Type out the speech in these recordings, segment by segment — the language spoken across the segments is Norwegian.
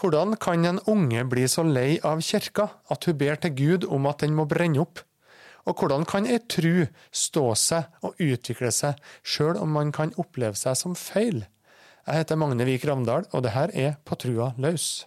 Hvordan kan en unge bli så lei av kirka at hun ber til Gud om at den må brenne opp? Og hvordan kan ei tru stå seg og utvikle seg, sjøl om man kan oppleve seg som feil? Jeg heter Magne Vik Ravndal, og det her er På trua løs.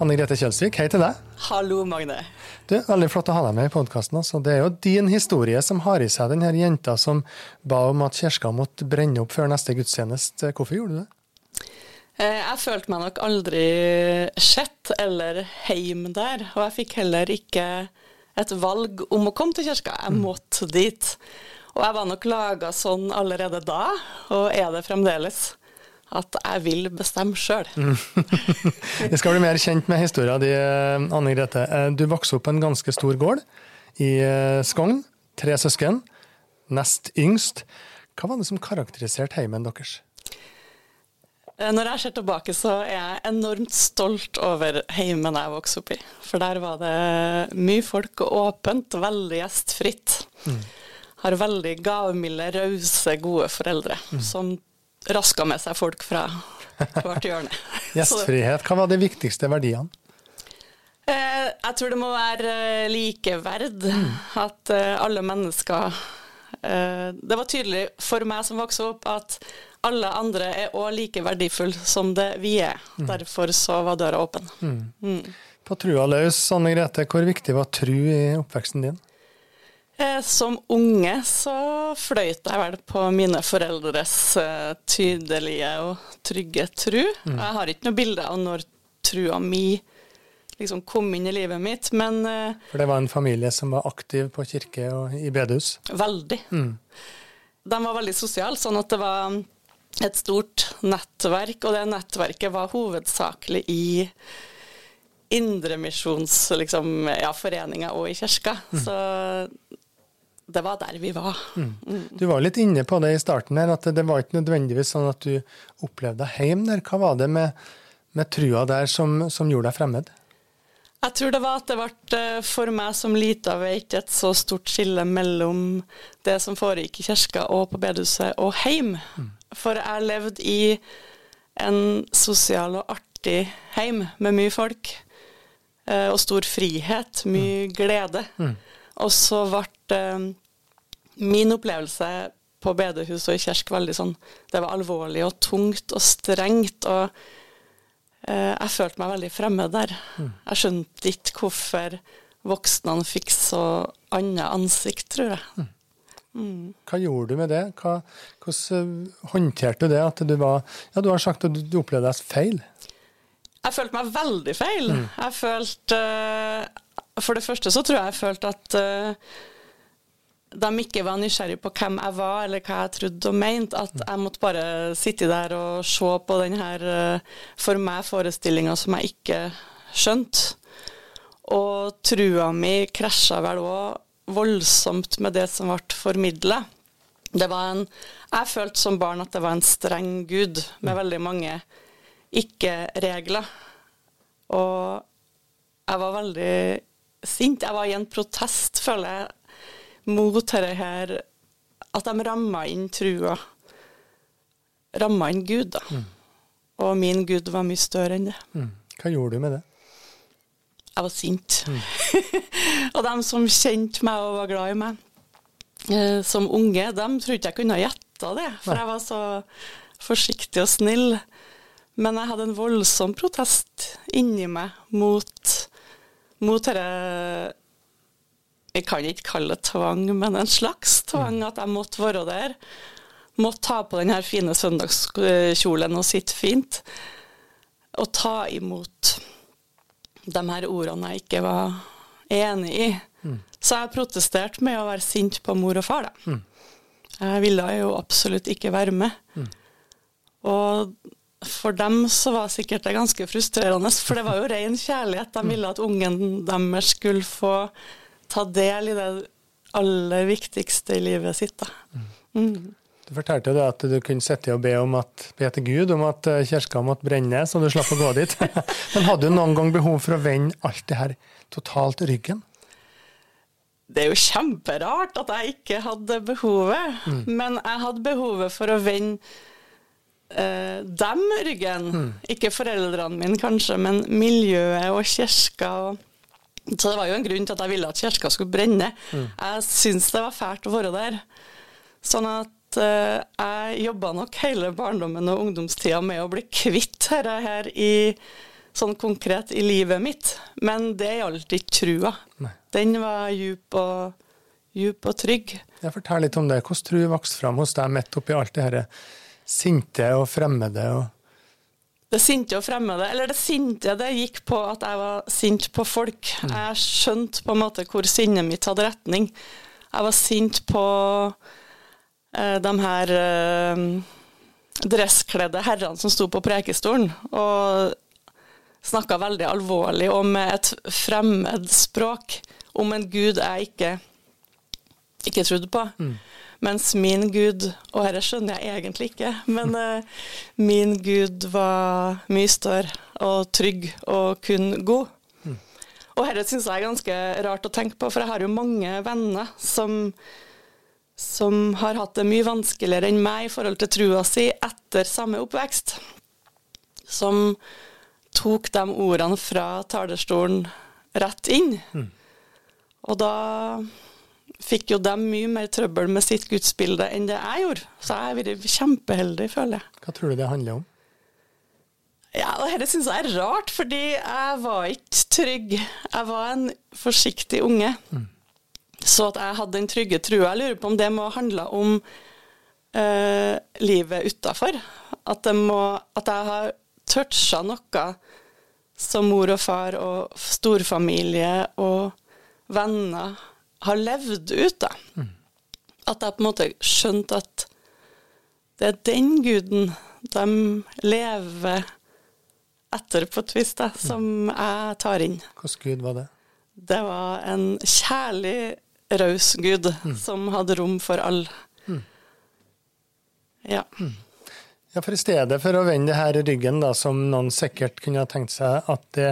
Anne Grete Kjølsvik, hei til deg. Hallo, Magne. Du, Veldig flott å ha deg med i podkasten. Altså. Det er jo din historie som har i seg denne jenta som ba om at kirka måtte brenne opp før neste gudstjeneste. Hvorfor gjorde du det? Eh, jeg følte meg nok aldri sett eller heim der, og jeg fikk heller ikke et valg om å komme til kirka. Jeg mm. måtte dit. Og jeg var nok laga sånn allerede da, og er det fremdeles at jeg vil bestemme sjøl. Vi skal bli mer kjent med historien din, eh, Anne Grete. Eh, du vokste opp på en ganske stor gård i eh, Skogn. Tre søsken. Nest yngst. Hva var det som karakteriserte heimen deres? Når jeg ser tilbake, så er jeg enormt stolt over heimen jeg vokste opp i. For der var det mye folk og åpent, veldig gjestfritt. Mm. Har veldig gavmilde, rause, gode foreldre mm. som raska med seg folk fra hvert hjørne. Gjestfrihet, hva var de viktigste verdiene? Eh, jeg tror det må være eh, likeverd. Mm. At eh, alle mennesker Det var tydelig for meg som vokste opp, at alle andre er òg like verdifulle som det vi er. Mm. Derfor så var døra åpen. Mm. mm. På trua løs, Anne Grete, hvor viktig var tru i oppveksten din? Eh, som unge så fløyt jeg vel på mine foreldres uh, tydelige og trygge tru. Mm. Jeg har ikke noe bilde av når trua mi liksom kom inn i livet mitt, men uh, For det var en familie som var aktiv på kirke og i bedehus? Veldig. Mm. De var veldig sosiale, sånn at det var et stort nettverk, og det nettverket var hovedsakelig i indremisjonsforeninger liksom, ja, og i kirka. Mm. Så det var der vi var. Mm. Mm. Du var litt inne på det i starten, her, at det var ikke nødvendigvis sånn at du opplevde deg hjemme der. Hva var det med, med trua der som, som, gjorde deg fremmed? Jeg tror det var at det ble eh, for meg som lita veit et så stort skille mellom det som foregikk i kirka og på bedehuset, og heim. Mm. For jeg levde i en sosial og artig heim med mye folk. Eh, og stor frihet, mye mm. glede. Mm. Og så ble eh, min opplevelse på bedehus og i kirke veldig sånn Det var alvorlig og tungt og strengt. og eh, Jeg følte meg veldig fremmed der. Mm. Jeg skjønte ikke hvorfor voksne fikk så annet ansikt, tror jeg. Mm. Mm. Hva gjorde du med det? Hva, hvordan eh, håndterte du det? At du var Ja, du har sagt at du opplevde deg feil. Jeg følte meg veldig feil. Mm. Jeg følte For det første så tror jeg jeg følte at uh, de ikke var nysgjerrig på hvem jeg var, eller hva jeg trodde og mente. At jeg måtte bare sitte der og se på denne her for meg forestillinga som jeg ikke skjønte. Og trua mi krasja vel òg voldsomt med det som ble formidla. Det var en Jeg følte som barn at det var en streng gud med veldig mange ikke-regler. Og jeg var veldig sint. Jeg var i en protest, føler jeg, mot dette her At de ramma inn trua. Ramma inn Gud, da. Mm. Og min Gud var mye større enn det. Mm. Hva gjorde du med det? Jeg var sint. Mm. og de som kjente meg og var glad i meg eh, som unge, de trodde ikke jeg kunne ha gjetta det. For Nei. jeg var så forsiktig og snill. Men jeg hadde en voldsom protest inni meg mot, mot dette Jeg kan ikke kalle det tvang, men en slags tvang. Mm. At jeg måtte være der. Måtte ta på denne fine søndagskjolen og sitte fint. Og ta imot de her ordene jeg ikke var enig i. Mm. Så jeg protesterte med å være sint på mor og far, da. Mm. Jeg ville jo absolutt ikke være med. Mm. Og for dem så var sikkert det ganske frustrerende, for det var jo ren kjærlighet. De ville at ungen deres skulle få ta del i det aller viktigste i livet sitt. Da. Mm. Du fortalte jo at du kunne sitte og be, om at, be til Gud om at eh, kirka måtte brenne, så du slapp å gå dit. Men hadde du noen gang behov for å vende alt det her totalt ryggen? Det er jo kjemperart at jeg ikke hadde behovet, mm. men jeg hadde behovet for å vende eh, dem ryggen. Mm. Ikke foreldrene mine, kanskje, men miljøet og kirka. og så det var jo en grunn til at jeg ville at kirka skulle brenne. Mm. Jeg syntes det var fælt å være der. Sånn at uh, jeg jobba nok hele barndommen og ungdomstida med å bli kvitt dette her i sånn konkret i livet mitt. Men det gjaldt ikke trua. Nei. Den var djup og, djup og trygg. Jeg Fortell litt om det. Hvordan tru vokste fram hos deg midt oppi alt det her sinte og fremmede? og det sinte og fremmede, eller det sinte, det gikk på at jeg var sint på folk. Mm. Jeg skjønte på en måte hvor sinnet mitt hadde retning. Jeg var sint på eh, de her eh, dresskledde herrene som sto på prekestolen og snakka veldig alvorlig og med et fremmed språk om en gud jeg ikke, ikke trodde på. Mm. Mens min gud, og dette skjønner jeg egentlig ikke, men uh, min gud var mye større og trygg og kun god. Mm. Og dette syns jeg er ganske rart å tenke på, for jeg har jo mange venner som, som har hatt det mye vanskeligere enn meg i forhold til trua si etter samme oppvekst. Som tok de ordene fra talerstolen rett inn. Mm. Og da fikk jo dem mye mer trøbbel med sitt gudsbilde enn det jeg gjorde. Så jeg har vært kjempeheldig, føler jeg. Hva tror du det handler om? Ja, Dette syns jeg er rart, fordi jeg var ikke trygg. Jeg var en forsiktig unge. Mm. Så at jeg hadde den trygge trua. Jeg lurer på om det må handle om uh, livet utafor. At, at jeg har toucha noe som mor og far og storfamilie og venner har levd ut, da. Mm. At jeg på en måte skjønte at det er den guden de lever etter på et vis, da, som mm. jeg tar inn. Hvilken gud var det? Det var en kjærlig, raus gud mm. som hadde rom for alle. Mm. Ja. Mm. Ja, for i stedet for å vende det her ryggen, da, som noen sikkert kunne ha tenkt seg at det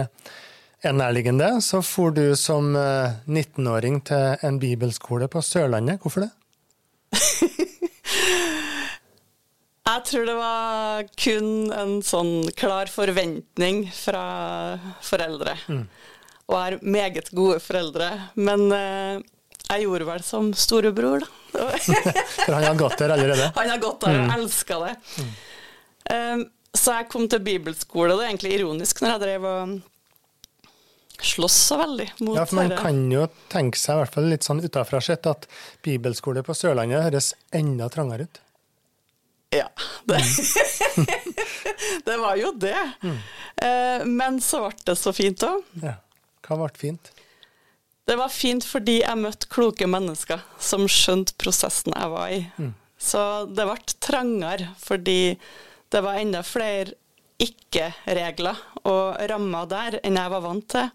er nærliggende, så for du som 19-åring eh, til en bibelskole på Sørlandet. Hvorfor det? Jeg tror det var kun en sånn klar forventning fra foreldre. Mm. Og er meget gode foreldre. Men eh, jeg gjorde vel som storebror, da. For han har gått der allerede? Han har gått der og mm. elska det. Mm. Um, så jeg kom til bibelskole. Det er egentlig ironisk når jeg drev og slåss så veldig mot Ja, for Man kan jo tenke seg, i hvert fall litt sånn utafra sett, at bibelskole på Sørlandet høres enda trangere ut. Ja. Det, det var jo det. Mm. Eh, men så ble det så fint òg. Ja. Hva ble fint? Det var fint fordi jeg møtte kloke mennesker som skjønte prosessen jeg var i. Mm. Så det ble trangere fordi det var enda flere ikke-regler og rammer der enn jeg var vant til.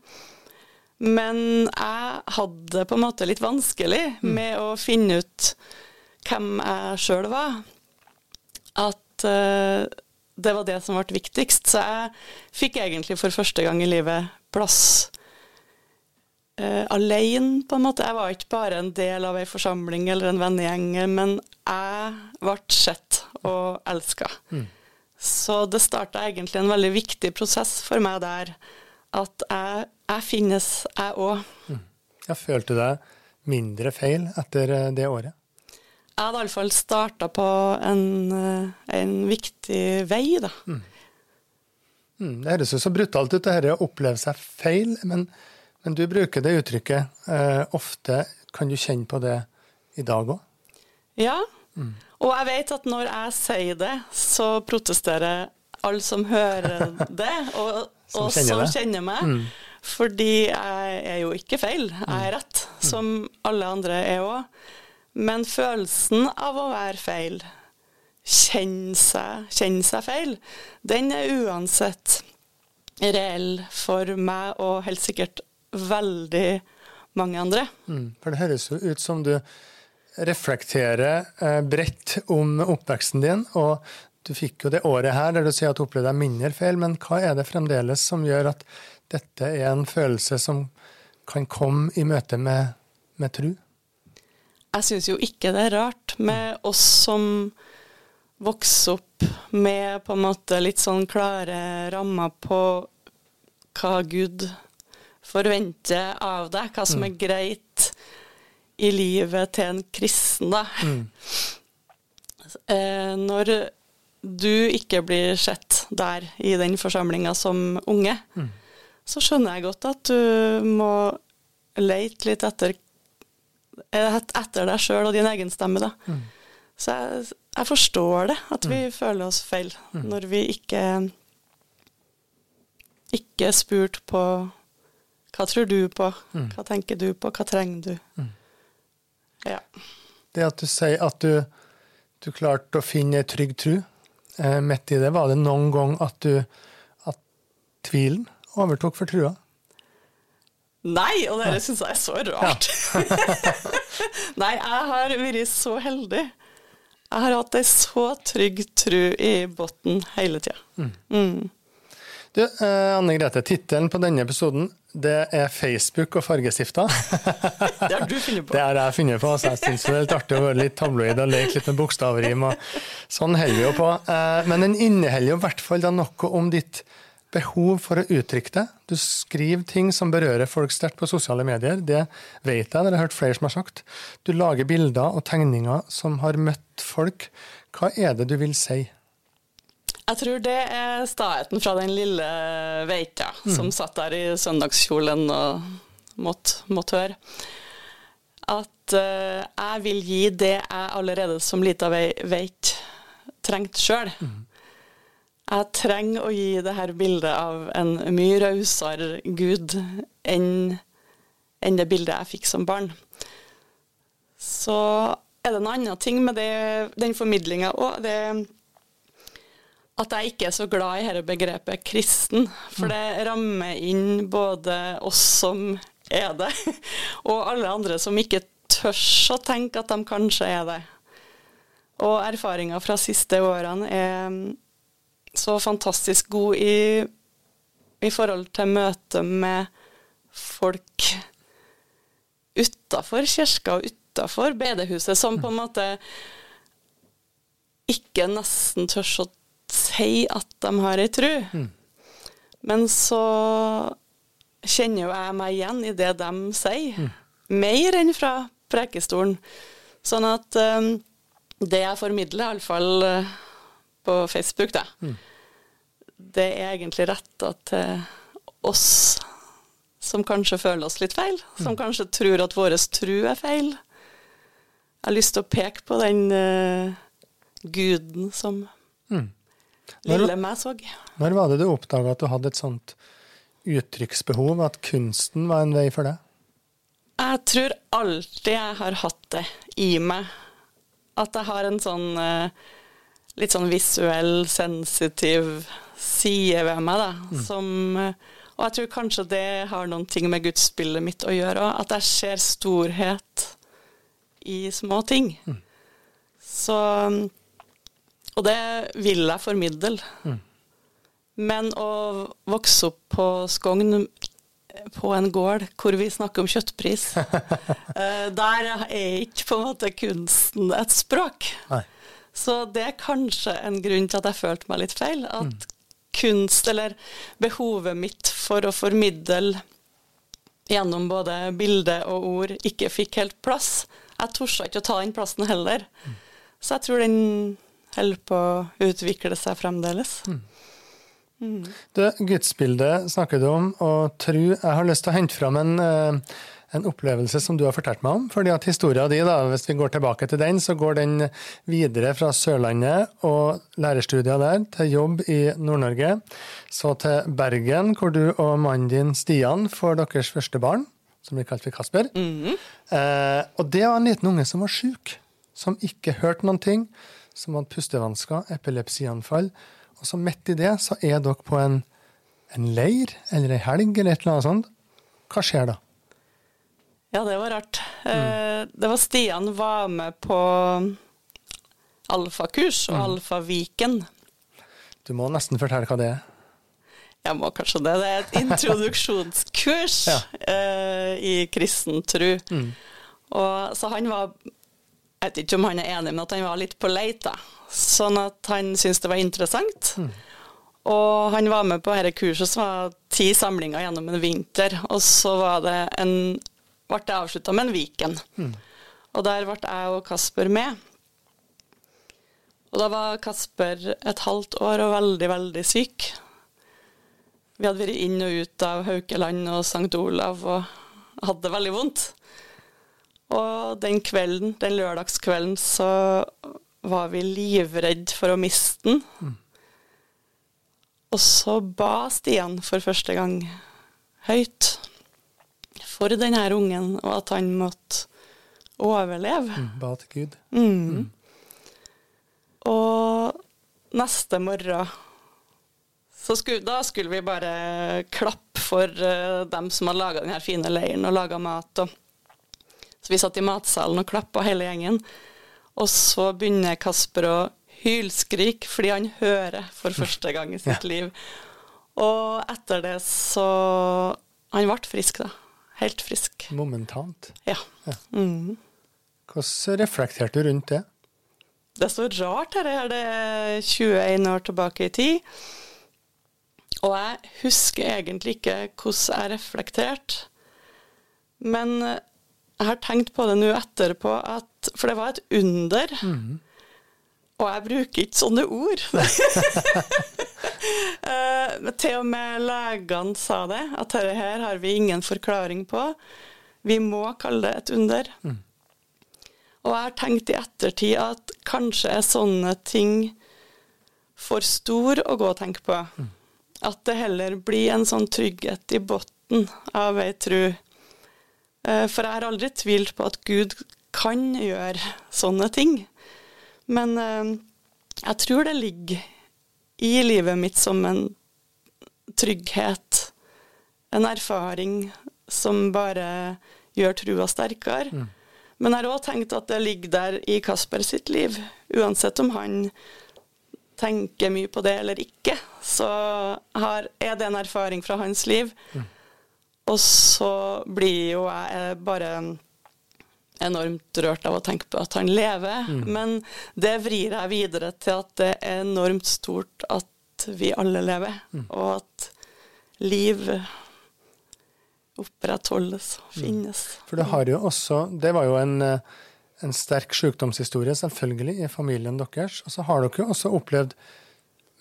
Men jeg hadde det på en måte litt vanskelig mm. med å finne ut hvem jeg sjøl var. At uh, det var det som ble viktigst. Så jeg fikk egentlig for første gang i livet plass uh, alene, på en måte. Jeg var ikke bare en del av ei forsamling eller en vennegjeng, men jeg ble sett og elska. Mm. Så det starta egentlig en veldig viktig prosess for meg der. At jeg, jeg finnes, jeg òg. Mm. Jeg følte deg mindre feil etter eh, det året? Jeg hadde iallfall starta på en, eh, en, viktig vei, da. Mm. Mm, det høres jo så brutalt ut, det dette å oppleve seg feil, men, men du bruker det uttrykket eh, ofte. Kan du kjenne på det i dag òg? Ja, mm. Og jeg vet at når jeg sier det, så protesterer alle som hører det, og, som, og kjenner som kjenner meg. Mm. Fordi jeg er jo ikke feil, jeg er mm. rett, som alle andre er òg. Men følelsen av å være feil, kjenne seg, kjenne seg feil, den er uansett reell for meg og helt sikkert veldig mange andre. Mm, for det høres jo ut som du reflekterer eh, bredt om oppveksten din, og du fikk jo det året her der du sier at du opplevde deg mindre feil, men hva er det fremdeles som gjør at dette er en følelse som kan komme i møte med, med tru? Jeg syns jo ikke det er rart med oss som vokser opp med på en måte litt sånn klare rammer på hva Gud forventer av deg, hva som er greit i livet til en kristen, da. Mm. Eh, når du ikke blir sett der i den forsamlinga som unge, mm. så skjønner jeg godt at du må leite litt etter, etter deg sjøl og din egen stemme, da. Mm. Så jeg, jeg, forstår det, at vi mm. føler oss feil mm. når vi ikke ikke spurt på hva tror du på, mm. hva tenker du på, hva trenger du? Ja. Det at du sier at du, du klarte å finne ei trygg tru eh, midt i det, var det noen gang at du at tvilen overtok for trua? Nei, og det syns jeg er så rart. Ja. Nei, jeg har vært så heldig. Jeg har hatt ei så trygg tru i bunnen hele tida. Mm. Mm. Du, eh, Anne Grete, tittelen på denne episoden det er Facebook og fargestifter. det har du funnet på. Det har jeg funnet på. Så jeg syns det er litt artig å være litt tabloid og leke litt med bokstavrim. og Sånn holder vi jo på. Eh, men den inneholder jo i hvert fall noe om ditt behov for å uttrykke det. Du skriver ting som berører folk sterkt på sosiale medier. Det vet jeg, det har jeg hørt flere som har sagt. Du lager bilder og tegninger som har møtt folk. Hva er det du vil si? Jeg tror det er staheten fra den lille Veita mm. som satt der i søndagskjolen og måtte, måtte høre. At uh, jeg vil gi det jeg allerede som lita veit trengte sjøl. Mm. Jeg trenger å gi det her bildet av en mye rausere Gud enn enn det bildet jeg fikk som barn. Så er det en annen ting med det, den formidlinga òg. At jeg ikke er så glad i dette begrepet kristen. For det rammer inn både oss som er det, og alle andre som ikke tør å tenke at de kanskje er det. Og erfaringa fra siste årene er så fantastisk god i, i forhold til møtet med folk utafor kirka og utafor bedehuset, som på en måte ikke nesten tør å si at de har ei tru. Mm. Men så kjenner jo jeg meg igjen i det de sier, mm. mer enn fra prekestolen. Sånn at um, det jeg formidler, iallfall uh, på Facebook, da, mm. det er egentlig retta til oss som kanskje føler oss litt feil, som mm. kanskje tror at vår tru er feil. Jeg har lyst til å peke på den uh, guden som mm. Lille meg så. Når var det du oppdaga at du hadde et sånt uttrykksbehov, at kunsten var en vei for deg? Jeg tror alltid jeg har hatt det i meg. At jeg har en sånn eh, litt sånn visuell, sensitiv side ved meg, da. Mm. Som eh, Og jeg tror kanskje det har noen ting med gudsbildet mitt å gjøre òg. At jeg ser storhet i små ting. Mm. Så og det vil jeg formidle. Mm. Men å vokse opp på Skogn på en gård hvor vi snakker om kjøttpris, eh, der er ikke på en måte kunsten et språk. Nei. Så det er kanskje en grunn til at jeg følte meg litt feil. At mm. kunst, eller behovet mitt for å formidle gjennom både bilde og ord, ikke fikk helt plass. Jeg torde ikke å ta den plassen heller. Mm. Så jeg tror den holder på å utvikle seg fremdeles. Mm. Mm. Det gudsbildet snakker du om, og tru Jeg har lyst til å hente fram en, eh, en opplevelse som du har fortalt meg om. fordi at historia di, da, hvis vi går tilbake til den, så går den videre fra Sørlandet og lærerstudier der til jobb i Nord-Norge. Så til Bergen, hvor du og mannen din Stian får deres første barn, som blir kalt for Kasper. Mm. Eh, og det var en liten unge som var sjuk, som ikke hørte noen ting som hadde pustevansker, epilepsianfall. Og så midt i det så er dere på en, en leir eller ei helg eller et eller annet sånt. Hva skjer da? Ja, det var rart. Eh, det var Stian var med på alfakurs og Alfaviken. Du må nesten fortelle hva det er. Jeg må kanskje det. Det er et introduksjonskurs Ja. eh, i kristen tru. Og, så han var Jeg vet ikke om han er enig, men at han var litt på leit, da. Sånn at han syntes det var interessant. Og han var med på dette kurset, som var ti samlinger gjennom en vinter. Og så var det en, ble det avslutta med en Viken. Og der ble jeg og Kasper med. Og da var Kasper et halvt år og veldig, veldig syk. Vi hadde vært inn og ut av Haukeland og St. Olav og hadde det veldig vondt. Og den kvelden, den lørdagskvelden, så var vi livredd for å miste den. Og så ba Stian for første gang høyt for denne ungen, og at han måtte overleve. Mm, Ba til Gud. Mm. Og neste morgen så skulle, da skulle vi bare klappe for uh, dem som hadde laga denne fine leiren og laga mat. Og, så vi satt i matsalen og klappa hele gjengen. Og så begynner Kasper å hylskrike fordi han hører for første gang i sitt liv. Og etter det så Han ble frisk, da. Helt frisk. Momentant. Ja. Mm. Hvordan reflekterte du rundt det? Det er så rart her, her det er 21 år tilbake i tid. Og jeg husker egentlig ikke hvordan jeg reflekterte. Men jeg har tenkt på det nå etterpå, at, for det var et under. Og jeg bruker ikke sånne ord. uh, til og med legene sa det, at dette her har vi ingen forklaring på. Vi må kalle det et under. Og jeg har tenkt i ettertid at kanskje er sånne ting for stor å gå og tenke på. At det heller blir en sånn trygghet i bunnen av ei tru. Eh, For jeg har aldri tvilt på at Gud kan gjøre sånne ting. Men eh, jeg tror det ligger i livet mitt som en trygghet, en erfaring som bare gjør trua sterkere. Men jeg har òg tenkt at det ligger der i Kasper sitt liv. Uansett om han tenker mye på det eller ikke, så har, er det en erfaring fra hans liv. Og så blir jo jeg bare enormt rørt av å tenke på at han lever. Men det vrir jeg videre til at det er enormt stort at vi alle lever, og at liv opprettholdes og finnes. For det har jo også Det var jo en, eh, en sterk sykdomshistorie, selvfølgelig, i familien deres. Og så har dere jo også opplevd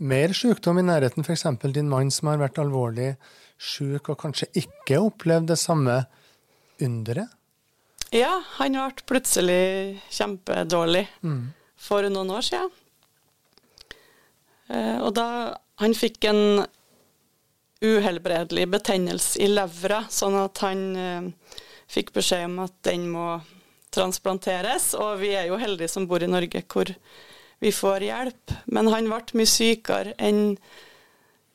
mer sykdom i nærheten, f.eks. din mann som har vært alvorlig syk og kanskje ikke opplevd det samme underet. Ja, han ble plutselig kjempedårlig for noen år siden. Eh, og da han fikk en uhelbredelig betennelse i levra, sånn at han eh, fikk beskjed om at den må transplanteres. Og vi er jo heldige som bor i Norge, hvor vi får hjelp. Men han ble mye sykere enn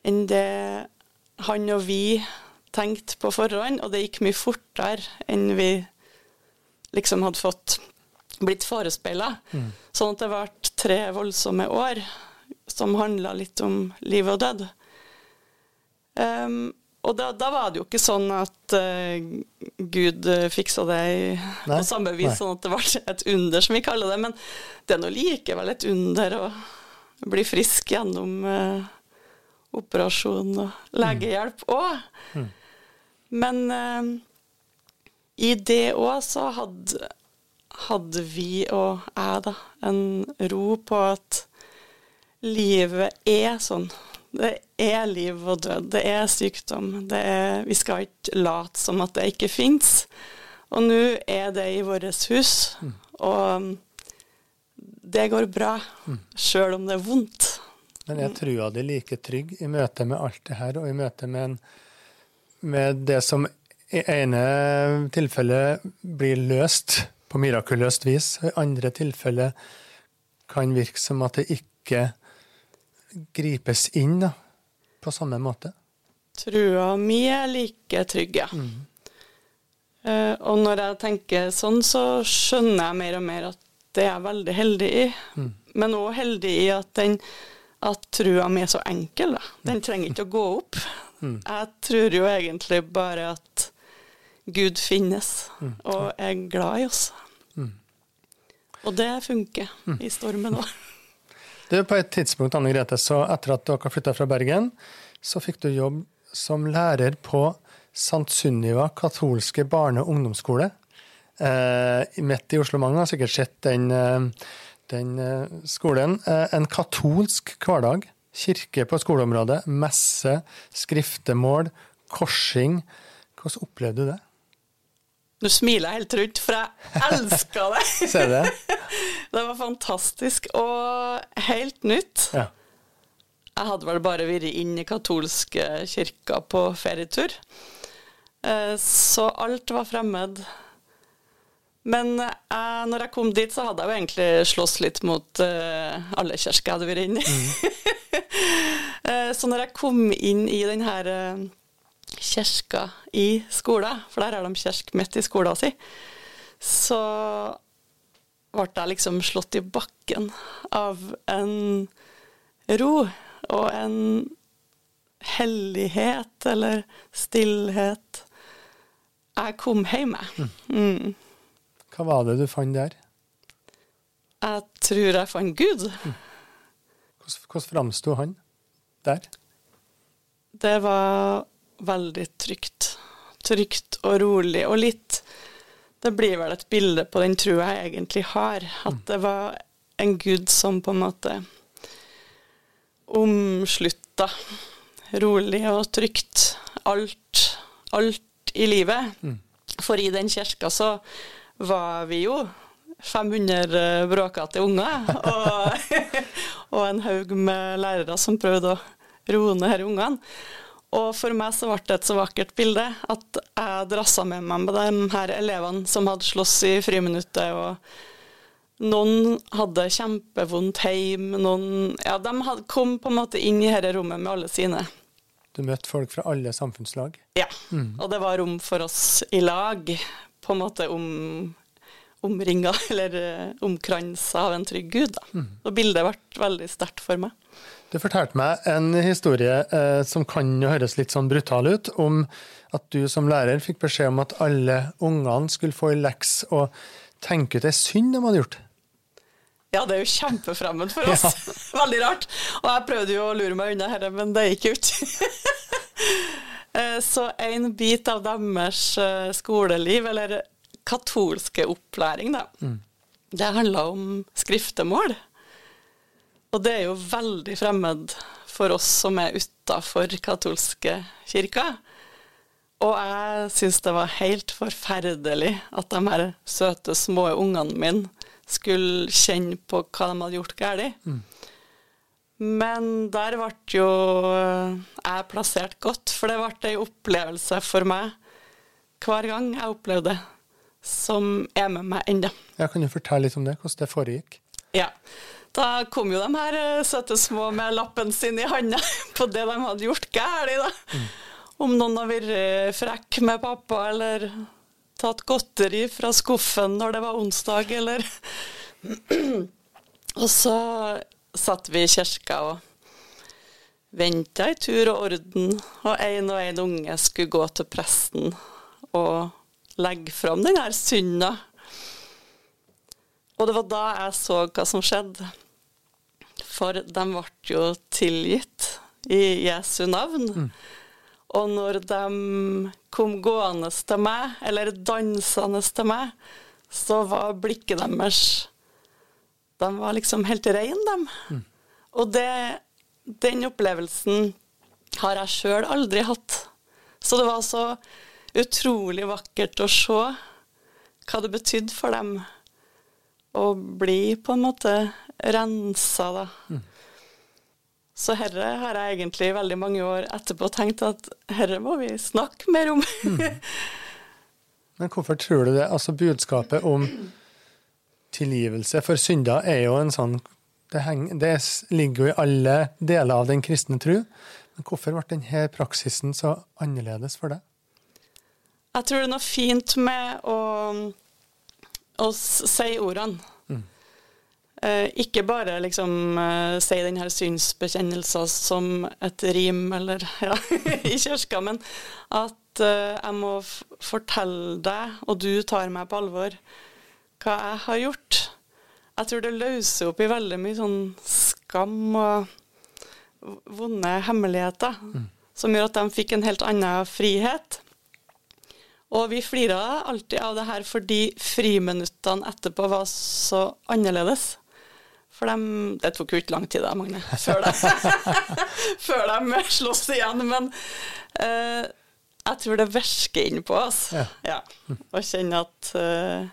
enn det han og vi tenkte på forhånd, og det gikk mye fortere enn vi liksom hadde fått blitt forespeila. Sånn at det ble tre voldsomme år som handla litt om liv og død. Um, og da, da var det jo ikke sånn at uh, Gud uh, fiksa det i, Nei, på samme vis, nei. sånn at det ble et under, som vi kaller det. Men det er nå likevel et under å bli frisk gjennom uh, operasjon og legehjelp òg. Men uh, i det òg så hadde, hadde vi og jeg da en ro på at livet er sånn. Det er liv og død, det er sykdom. Det er, vi skal ikke late som at det ikke fins. Og nå er det i vårt hus, og det går bra, sjøl om det er vondt. Men er trua di like trygg i møte med alt det her, og i møte med, en, med det som i ene tilfellet blir løst på mirakuløst vis, og i andre tilfellet kan virke som at det ikke gripes inn da, på samme måte? Trua mi er like trygg, ja. Eh, og når jeg tenker sånn, så skjønner jeg mer og mer at det er jeg veldig heldig i. Mm. Men òg heldig i at den at trua mi er så enkel. Da. Den trenger ikke å gå opp. Mm. Jeg tror jo egentlig bare at Gud finnes, Mm. og er glad i oss. Mm. Og det funker i stormen òg. Du, På et tidspunkt Anne Grete, så etter at dere flytta fra Bergen, så fikk du jobb som lærer på St. Sunniva katolske barne- og ungdomsskole. Eh, midt i Oslo. Mange har sikkert sett den, eh, den eh, skolen. Eh, en katolsk hverdag. Kirke på skoleområdet. Messe, skriftemål, korsing. Hvordan opplevde du det? Nå smiler jeg helt rundt, for jeg elska det. Ser du det? Det var fantastisk og helt nytt. Ja. Jeg hadde vel bare vært inn i katolske kirka på ferietur. Eh, Så alt var fremmed. Men jeg, når jeg kom dit, så hadde jeg jo egentlig slåss litt mot eh, alle kirker jeg hadde vært inne i. Eh, så når jeg kom inn i den her eh, kirka i skolen, for der har de kirke midt i skolen sin, så ble jeg liksom slått i bakken av en ro og en hellighet eller stillhet jeg kom hjem med. Mm. Hva var det du fant der? Jeg tror jeg fant Gud. Hvordan, hvordan framsto han der? Det var veldig trygt. Trygt og rolig, og litt Det blir vel et bilde på den trua jeg egentlig har. At det var en gud som på en måte omslutta rolig og trygt alt, alt i livet. For i den kirka så var vi jo 500 bråkete unger, og, og en haug med lærere som prøvde å roe ned disse ungene. Og for meg så ble det et så vakkert bilde at jeg drassa med meg med de her elevene som hadde slåss i friminuttet, og noen hadde kjempevondt hjemme, noen Ja, de hadde, kom på en måte inn i dette rommet med alle sine. Du møtte folk fra alle samfunnslag. Ja, og det var rom for oss i lag, på en måte om, omringa eller eh, omkransa av en trygg gud. Da. Og bildet ble veldig sterkt for meg. Du fortalte meg en historie eh, som kan jo høres litt sånn brutal ut, om at du som lærer fikk beskjed om at alle ungene skulle få en leks og tenke ut ei synd de hadde gjort. Ja, det er jo kjempefremmed for oss. Veldig rart. Og jeg prøvde jo å lure meg unna dette, men det gikk jo ikke. Eh, Så en bit av deres eh, skoleliv, eller katolske opplæring, da, det handla om skriftemål. Og det er jo veldig fremmed for oss som er utafor katolske kirker. Og jeg syns det var helt forferdelig at de her søte, små ungene mine skulle kjenne på hva de hadde gjort galt. Men der ble jo jeg plassert godt, for det ble ei opplevelse for meg hver gang jeg opplevde det, som er med meg ennå. Jeg kan jo fortelle litt om det, hvordan det foregikk. Ja. Da kom jo de her eh, søte små med lappen sin i handa på det de hadde gjort galt, Mm. Om noen har vært eh, frekk med pappa, eller tatt godteri fra skuffen når det var onsdag, eller Og så satt vi i kirka og venta i tur og orden, og en og en unge skulle gå til presten og legge fram den her synda. Og det var da jeg så hva som skjedde. For de ble jo tilgitt i Jesu navn. Og når de kom gående til meg, eller dansende til meg, så var blikket deres De var liksom helt reine, dem. Og det, den opplevelsen har jeg sjøl aldri hatt. Så det var så utrolig vakkert å se hva det betydde for dem å bli på en måte rensa, da. Så herre har jeg egentlig veldig mange år etterpå tenkt at herre må vi snakke mer om. Men hvorfor tror du det? Altså Budskapet om tilgivelse for synder er jo en sånn Det, henger, det ligger jo i alle deler av den kristne tru. Men hvorfor ble denne praksisen så annerledes for deg? Jeg tror det er noe fint med å, å si ordene. Eh, ikke bare liksom eh, si den her synsbekjennelsen som et rim eller ja, i kirka, men at eh, jeg må fortelle deg, og du tar meg på alvor, hva jeg har gjort. Jeg tror det løser opp i veldig mye sånn skam og vonde hemmeligheter, mm. som gjør at de fikk en helt annen frihet. Og vi flira alltid av det her fordi friminuttene etterpå var så annerledes. For de, det tok jo ikke lang tid da, Magne, før de, før de sloss igjen. Men uh, jeg tror det virker inn på oss. Ja. ja. Å kjenne at uh,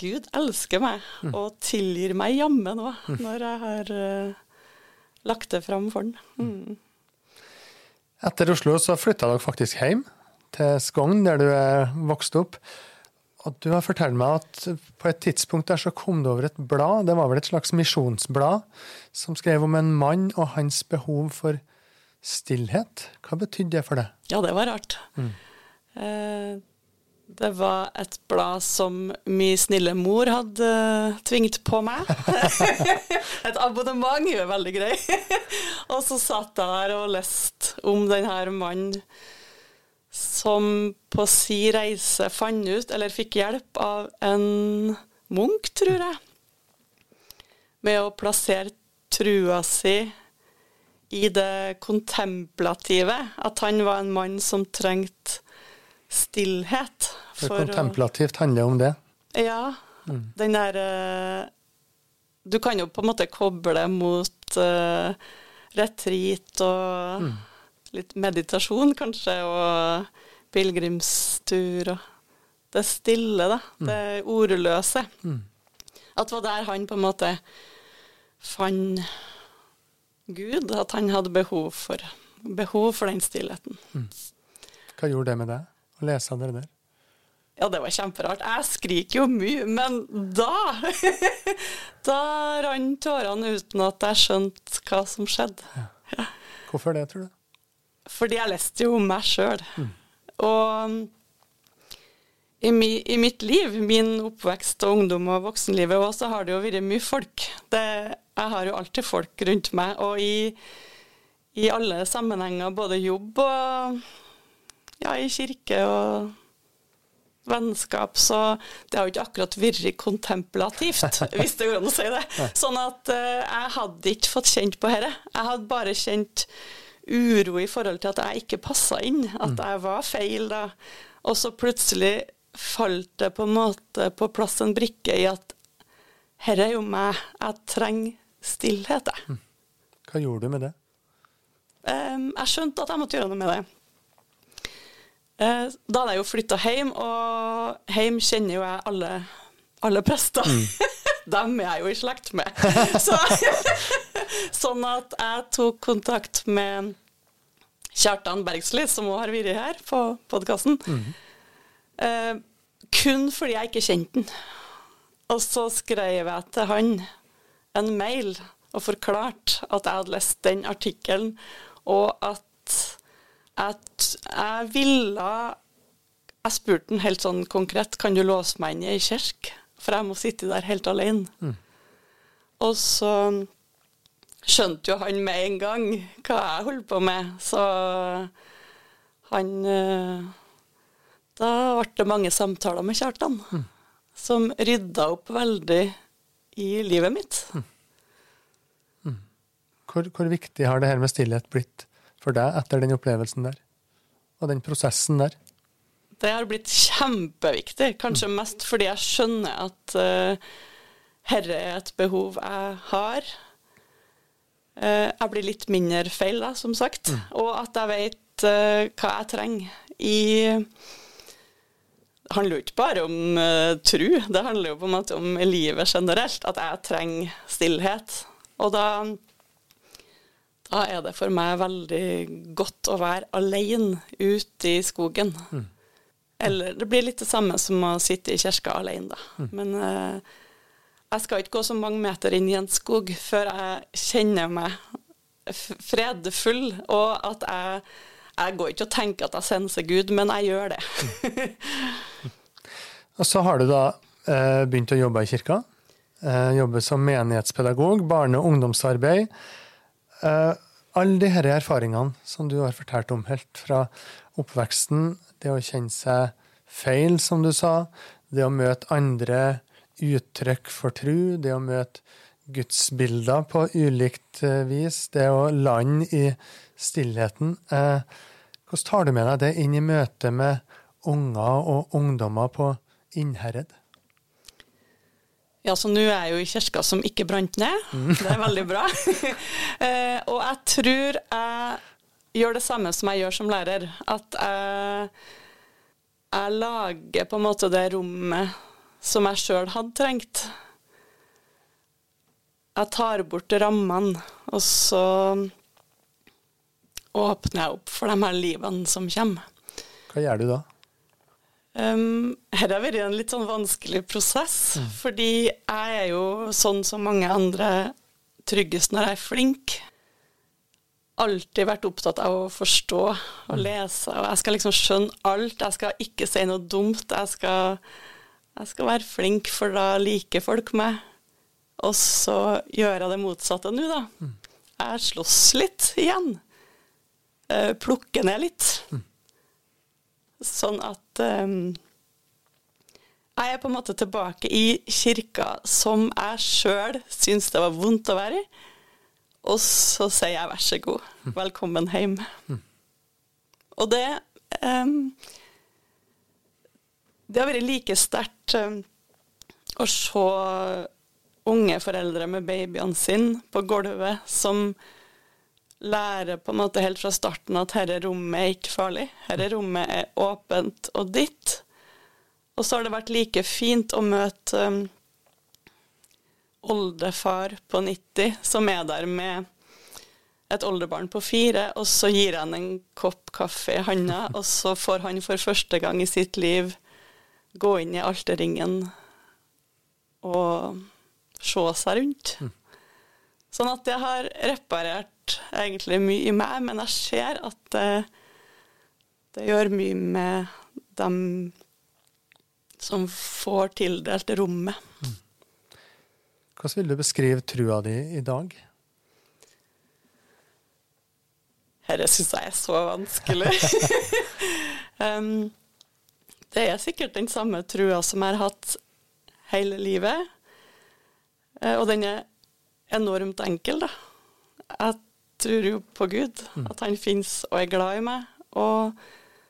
Gud elsker meg mm. og tilgir meg jammen òg, mm. når jeg har uh, lagt det fram for ham. Mm. Etter Oslo så flytta dere faktisk hjem til Skogn, der du er vokst opp. Og du har fortalt meg at på et tidspunkt der så kom det over et blad, det var vel et slags misjonsblad, som skrev om en mann og hans behov for stillhet. Hva betydde det for deg? Ja, det var rart. Mm. Eh, det var et blad som min snille mor hadde uh, tvingt på meg. et abonnement, er veldig grei. og så satt jeg der og leste om denne mannen som på si reise fant ut, eller fikk hjelp av en munk, tror jeg, med å plassere trua si i det kontemplative. At han var en mann som trengte stillhet. For, for kontemplativt å, handler om det? Ja. Mm. Den derre uh, Du kan jo på en måte koble mot uh, retreat og mm litt meditasjon, kanskje, og pilegrimstur og det stille, da. Mm. Det ordløse. Mm. At det var der han på en måte fant Gud, at han hadde behov for, behov for den stillheten. Mm. Hva gjorde det med deg, å lese det der? Ja, det var kjemperart. Jeg skriker jo mye, men da Da rant tårene uten at jeg skjønte hva som skjedde. Ja. Hvorfor det, tror du? Fordi jeg leste jo om meg sjøl. Mm. Og i, mi, i, mitt liv, min oppvekst og ungdom og voksenlivet òg, så har det jo vært mye folk. Det, jeg har jo alltid folk rundt meg. Og i, i alle sammenhenger, både jobb og ja, i kirke og vennskap, så det har jo ikke akkurat vært kontemplativt, hvis det går an å si det. Sånn at uh, jeg hadde ikke fått kjent på dette. Jeg hadde bare kjent uro i forhold til at jeg ikke passa inn, at mm. jeg var feil da. Og så plutselig falt det på en måte på plass en brikke i at her er jo meg, jeg trenger stillhet, jeg. Mm. Hva gjorde du med det? Um, jeg skjønte at jeg måtte gjøre noe med det. Uh, da hadde jeg jo flytta hjem, og hjem kjenner jo jeg alle, alle prester. Mm. Dem er jeg jo i slekt med. Så, sånn at jeg tok kontakt med Kjartan Bergsli, som òg har vært her på podkasten. Mm. Eh, kun fordi jeg ikke kjente den. Og så skrev jeg til han en mail og forklarte at jeg hadde lest den artikkelen, og at, at jeg ville Jeg spurte han helt sånn konkret kan du låse meg inn i ei kirke, for jeg må sitte der helt alene. Mm. Og så skjønte jo han med en gang hva jeg holdt på med, så han eh, Da ble det mange samtaler med Kjartan mm. som rydda opp veldig i livet mitt. Mm. Mm. Hvor, hvor, viktig har det her med stillhet blitt for deg etter den opplevelsen der? Og den prosessen der? Det har blitt kjempeviktig, kanskje mm. mest fordi jeg skjønner at uh, herre er et behov jeg har Uh, jeg blir litt mindre feil, da, som sagt. Mm. Og at jeg vet uh, hva jeg trenger i Det handler jo ikke bare om uh, tru, det handler jo på en måte om livet generelt. At jeg trenger stillhet. Og da, da er det for meg veldig godt å være alene ute i skogen. Mm. Eller det blir litt det samme som å sitte i kirka alene, da. Mm. Men uh, jeg skal ikke gå så mange meter inn i en skog før jeg kjenner meg fredfull, og at jeg, Jeg går ikke og tenker at jeg senser Gud, men jeg gjør det. Og så har du da eh, begynt å jobbe i kirka. Eh, jobbe som menighetspedagog, barne- og ungdomsarbeid. Eh, alle disse erfaringene som du har fortalt om helt fra oppveksten, det å kjenne seg feil, som du sa, det å møte andre uttrykk for tru, det å møte gudsbilder på ulikt eh, vis, det å lande i stillheten. Eh, hvordan tar du med deg det inn i møte med unger og ungdommer på Innherred? Ja, så nå er jeg jo i kirka som ikke brant ned. Det er veldig bra. eh, og jeg tror jeg gjør det samme som jeg gjør som lærer. At jeg, jeg lager på en måte det rommet som jeg sjøl hadde trengt. Jeg tar bort rammene, og så åpner jeg opp for de her livene som kommer. Hva gjør du da? Um, her har vært en litt sånn vanskelig prosess, mm. fordi jeg er jo sånn som mange andre tryggest når jeg er flink. Alltid vært opptatt av å forstå og mm. lese, og jeg skal liksom skjønne alt. Jeg skal ikke si noe dumt. Jeg skal, jeg skal være flink, for da liker folk meg. Og så gjør jeg det motsatte nå, da. Mm. Jeg slåss litt igjen. Uh, plukker ned litt. Sånn at um, jeg er på en måte tilbake i kirka som jeg sjøl syns det var vondt å være i. Og så sier jeg vær så god, velkommen hjem. Mm. Og det um, Det har vært like sterkt um, å se unge foreldre med babyene sine på gulvet som lærer på en måte helt fra starten at dette rommet er ikke farlig. Dette rommet er åpent og ditt. Og så har det vært like fint å møte um, oldefar på 90 som er der med et oldebarn på fire, og så gir han en kopp kaffe i handa, og så får han for første gang i sitt liv gå inn i alterringen og se seg rundt. Mm. Sånn at jeg har reparert egentlig mye i meg, men jeg ser at det, det gjør mye med dem som får tildelt rommet. Hvordan vil du beskrive trua di i dag? Dette syns jeg er så vanskelig. um, det er sikkert den samme trua som jeg har hatt hele livet. Eh, og den er enormt enkel, da. Jeg tror jo på Gud, mm. at han fins og er glad i meg. Og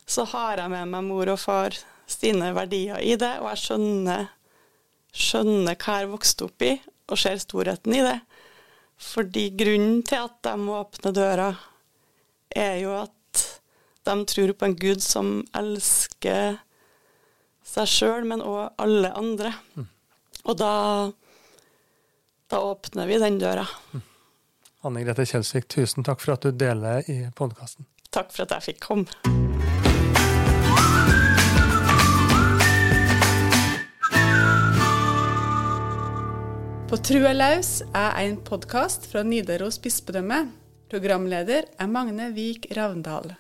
så har jeg med meg mor og far sine verdier i det, og jeg skjønner, skjønner hva jeg har vokst opp i, og ser storheten i det. Fordi grunnen til at de åpner døra, er jo at de tror på en Gud som elsker seg sjøl, men òg alle andre. Mm. Og da, da åpner vi den døra. Mm. Anne Grete Kjelsvik, tusen takk for at du deler i podkasten. Takk for at jeg fikk komme. På Trua laus er en podkast fra Nidaros bispedømme. Programleder er Magne Vik Ravndal.